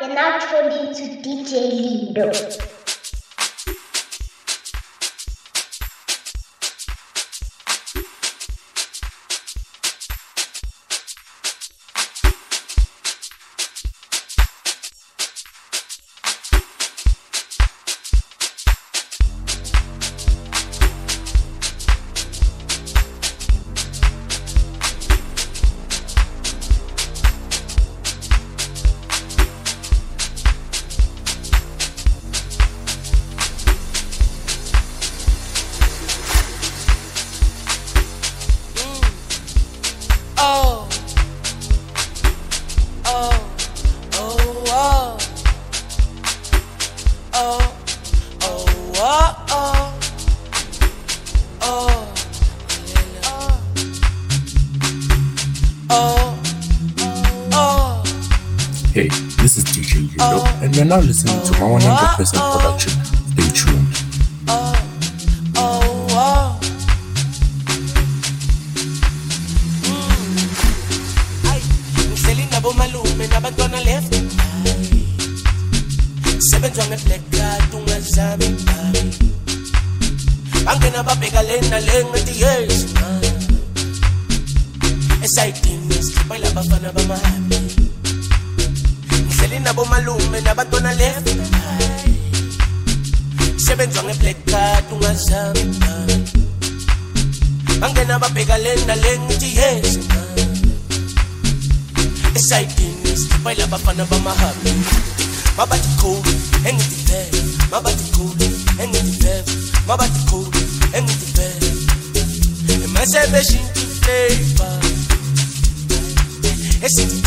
You're now tuned into DJ Lido. Hey, this is DJ Judo, and you're now listening to my 100% production. Essa é beijinho de feiva. Esse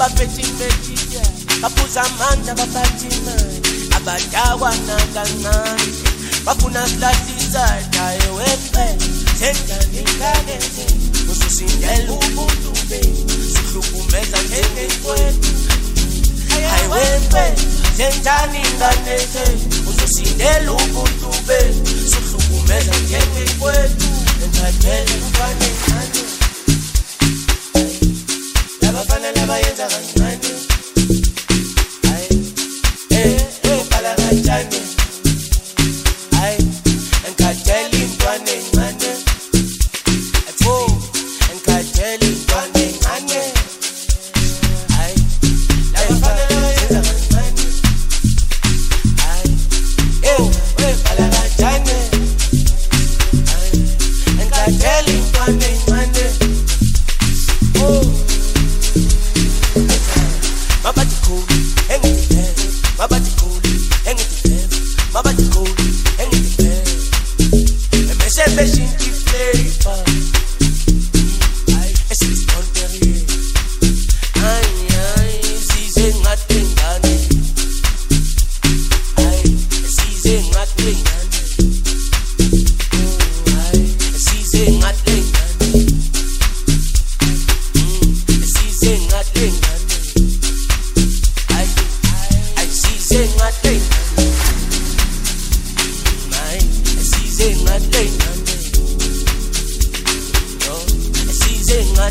abaphethe impethiya baphuza amandla babathimani abadakwa nakancane bafuna silahlisahaye weqe sendanikakeze ususindela ubuntu bethu sihlukumeza njengekwethu haye weqe senjani nganeze uzosindela ubuntu bethu sihlukumeza njengekwethu enthathele mfane nane bayenza kanje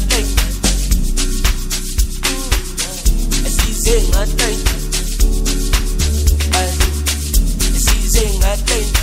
day. Es easy my day. It's easy my day.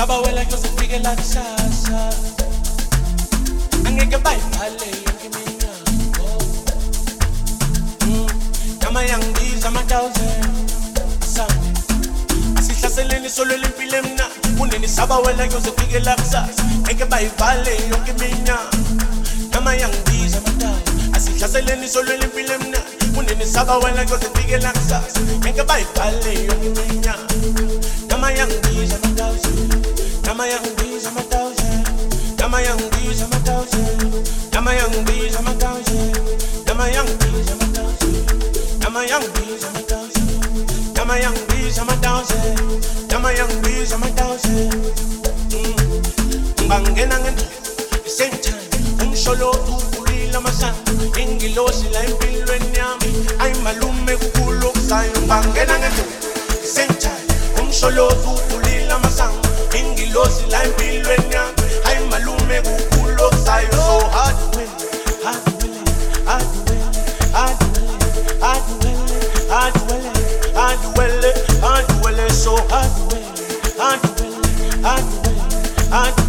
sabawela kuyozifike la kusasa angeke bayibhale yonke iminyango nyama hmm, yangibiza ama-thousand asambe asihlaseleni solwela impilo emnandi kunini sabawela kuyozifike la kusasa ngeke bayibhale yonke iminyango nyama yangibiza ama-thousand asihlaseleni solwela impilo emnandi kunini sabawela kuyozifike la kusasa ngeke bayibhale yonke iminyango nyama yangibiza ama-thousand Dama young bees, I'm a thousand. Dama young bees, I'm a thousand. Dama young bees, I'm a thousand. Dama young bees, I'm a thousand. Dama young bees, I'm a thousand. Dama young bees, I'm a thousand. Dama young bees, I'm mm. a thousand. Bangena ngendlu, same time. Umsholo ukhulile amasa. Ingilosi la empilweni yami. Ayimalume kukulo kusayo. Bangena ngendlu, same time. Umsholo ukhulile amasa. ingilosi la empilweni yami hayi malume kukhulu okuzayo so hard will hard will hard will hard will hard will hard will hard will hard will so hard will hard will hard will hard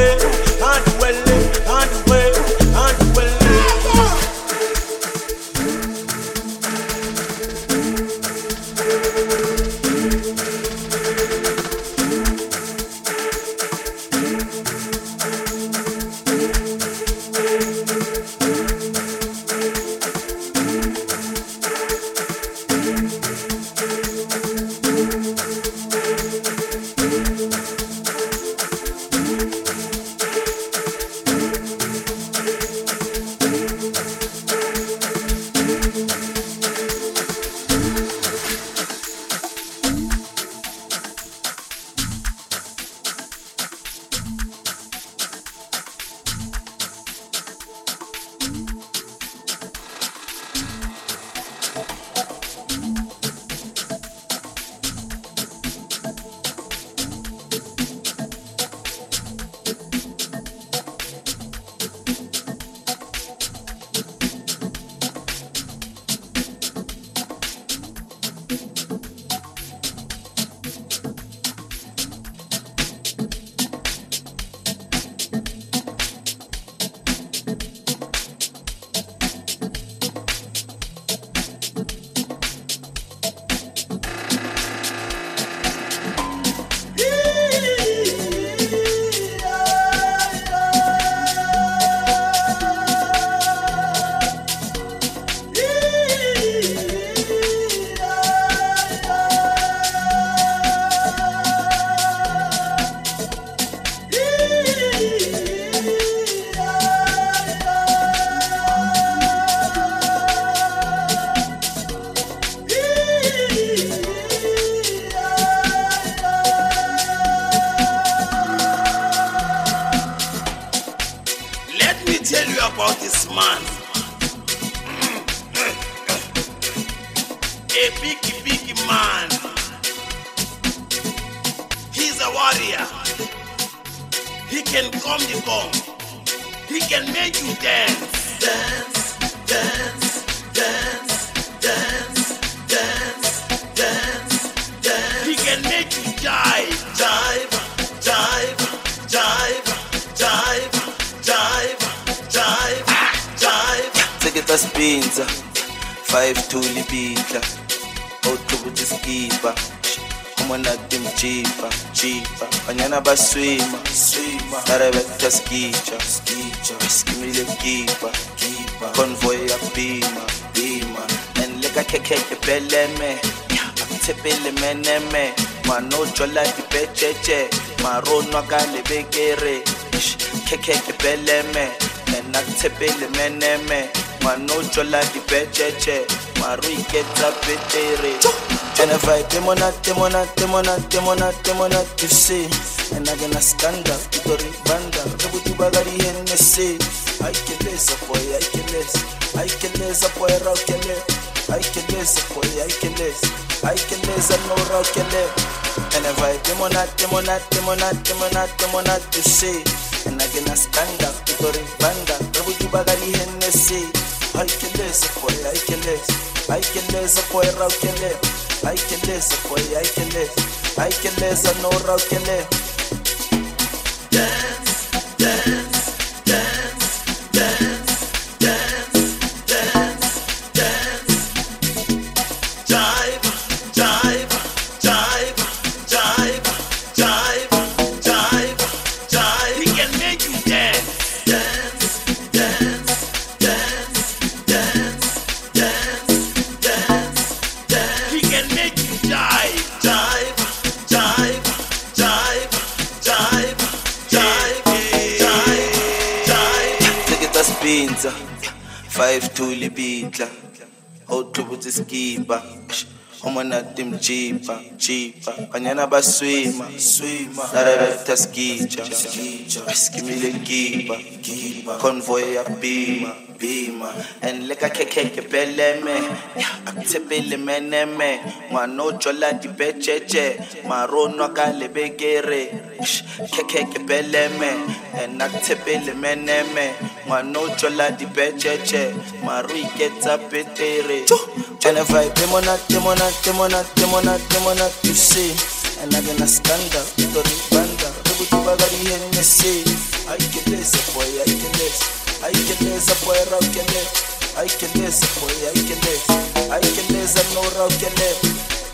way. jipa jipa banyana baswima swima narabetha skitsha skitsha skimile kipa kipa convoy yapima bima nandileka khekheke beleme akutshepele meneme manojwala dipetshetshe maronwa ka lebekere khekheke beleme nanakutshepele meneme manojwala dipetshetshe Marie gets up with theory. And if I temona, temona, temona, temona, temona, you see. And I gonna scandal, Tori Banda, Kabutu Bagari Hennessy. I can less a boy, I can less. I can less a boy, Raukele. I can less a boy, I can less. I can less a no Raukele. And if I temona, temona, temona, temona, temona, you see. And I gonna scandal, Tori Banda, Kabutu Bagari Hennessy. Aikeleza boy, aikeleza. Aikeleza boy, rawukele. Aikeleza boy, aikeleza. Aikeleza no rawukele. Dance, dance, dance. jiba omona timjiba jiba banyana baswima swima narabeta skija skimile giba convoy ya bima bima enleka kekeke beleme akutshepele meneme ngwano jola dibetjetje maronwa ka lebekere kekeke beleme and akutshepele meneme ngwano jola dibetjetje maro iketsa betere Tryna vibe, them on that, them on that, them on that, them on that, them on that, you see. And I'm gonna stand up, to the banda. Baby, you are gonna hear me say. I can this, boy, I can this. I can this, boy, I can this. I can this, boy, I can this. I can this, I know I can this.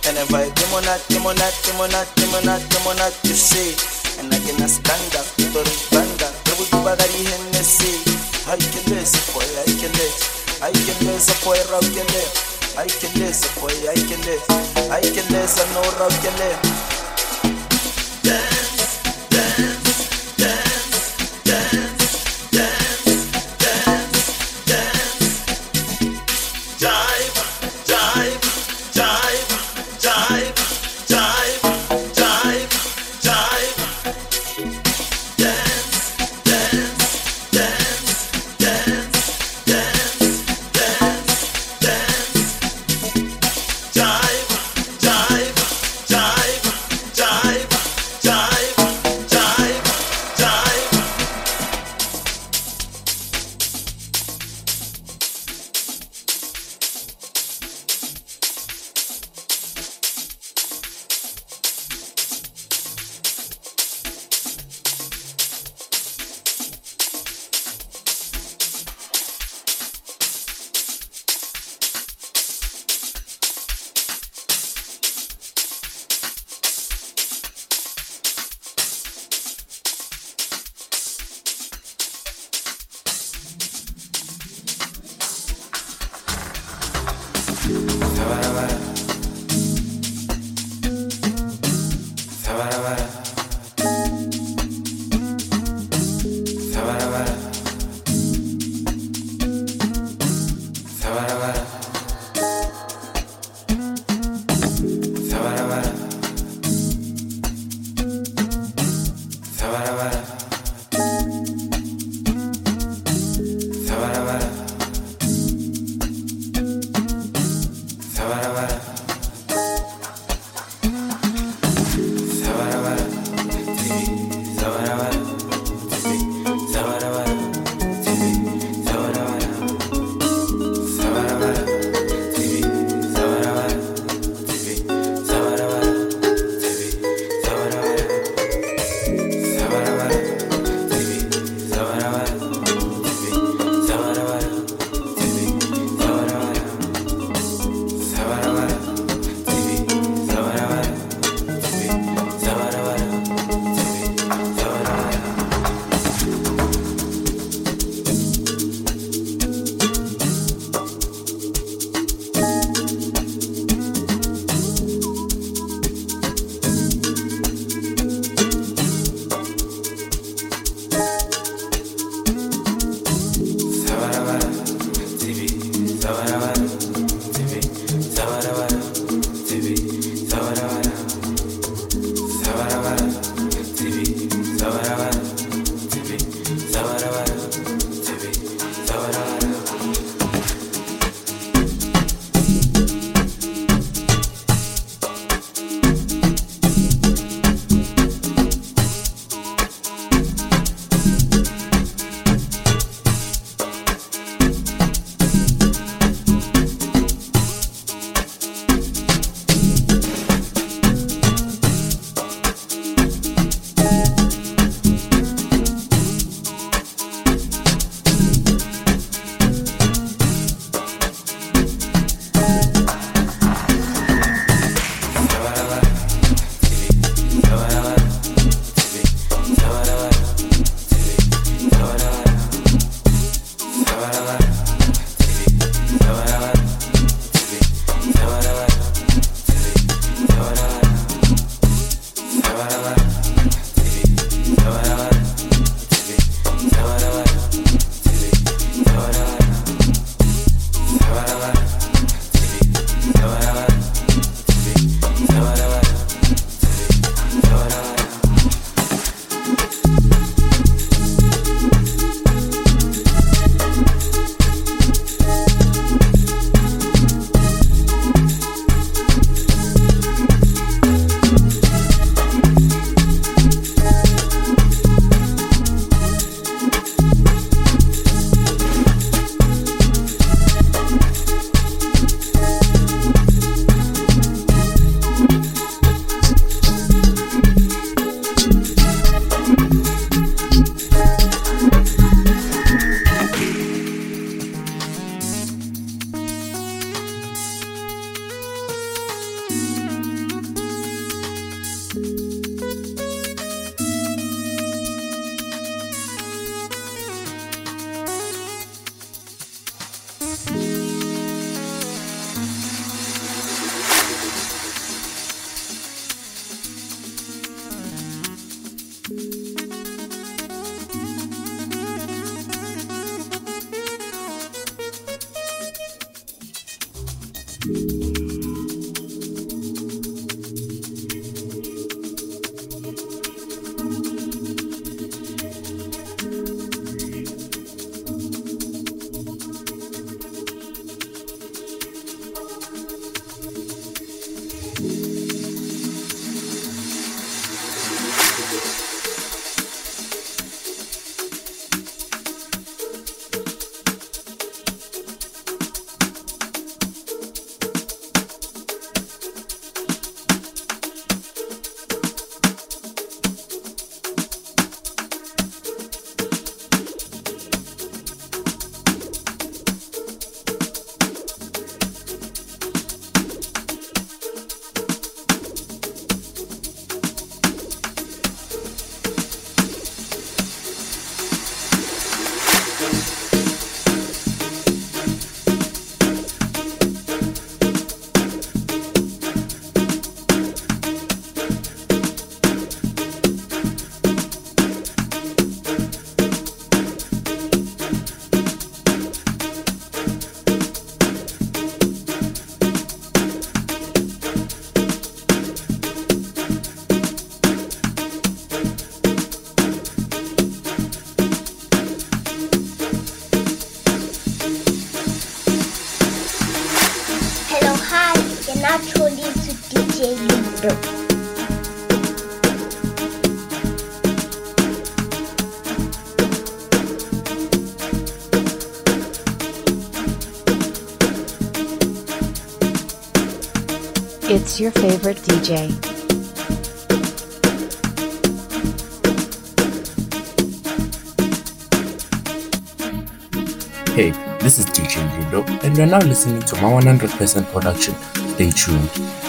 And if I them on that, them on that, them on that, them on that, them on that, you see. And I'm gonna stand up, to the banda. Baby, you are gonna hear me say. I can this, boy, I can this. I can this, boy, I can this. hay quien le se fue, hay quien le, hay quien le se no hay quien le. It's your favorite DJ. Hey, this is DJ Ludo, and you're now listening to my 100% production. Stay tuned.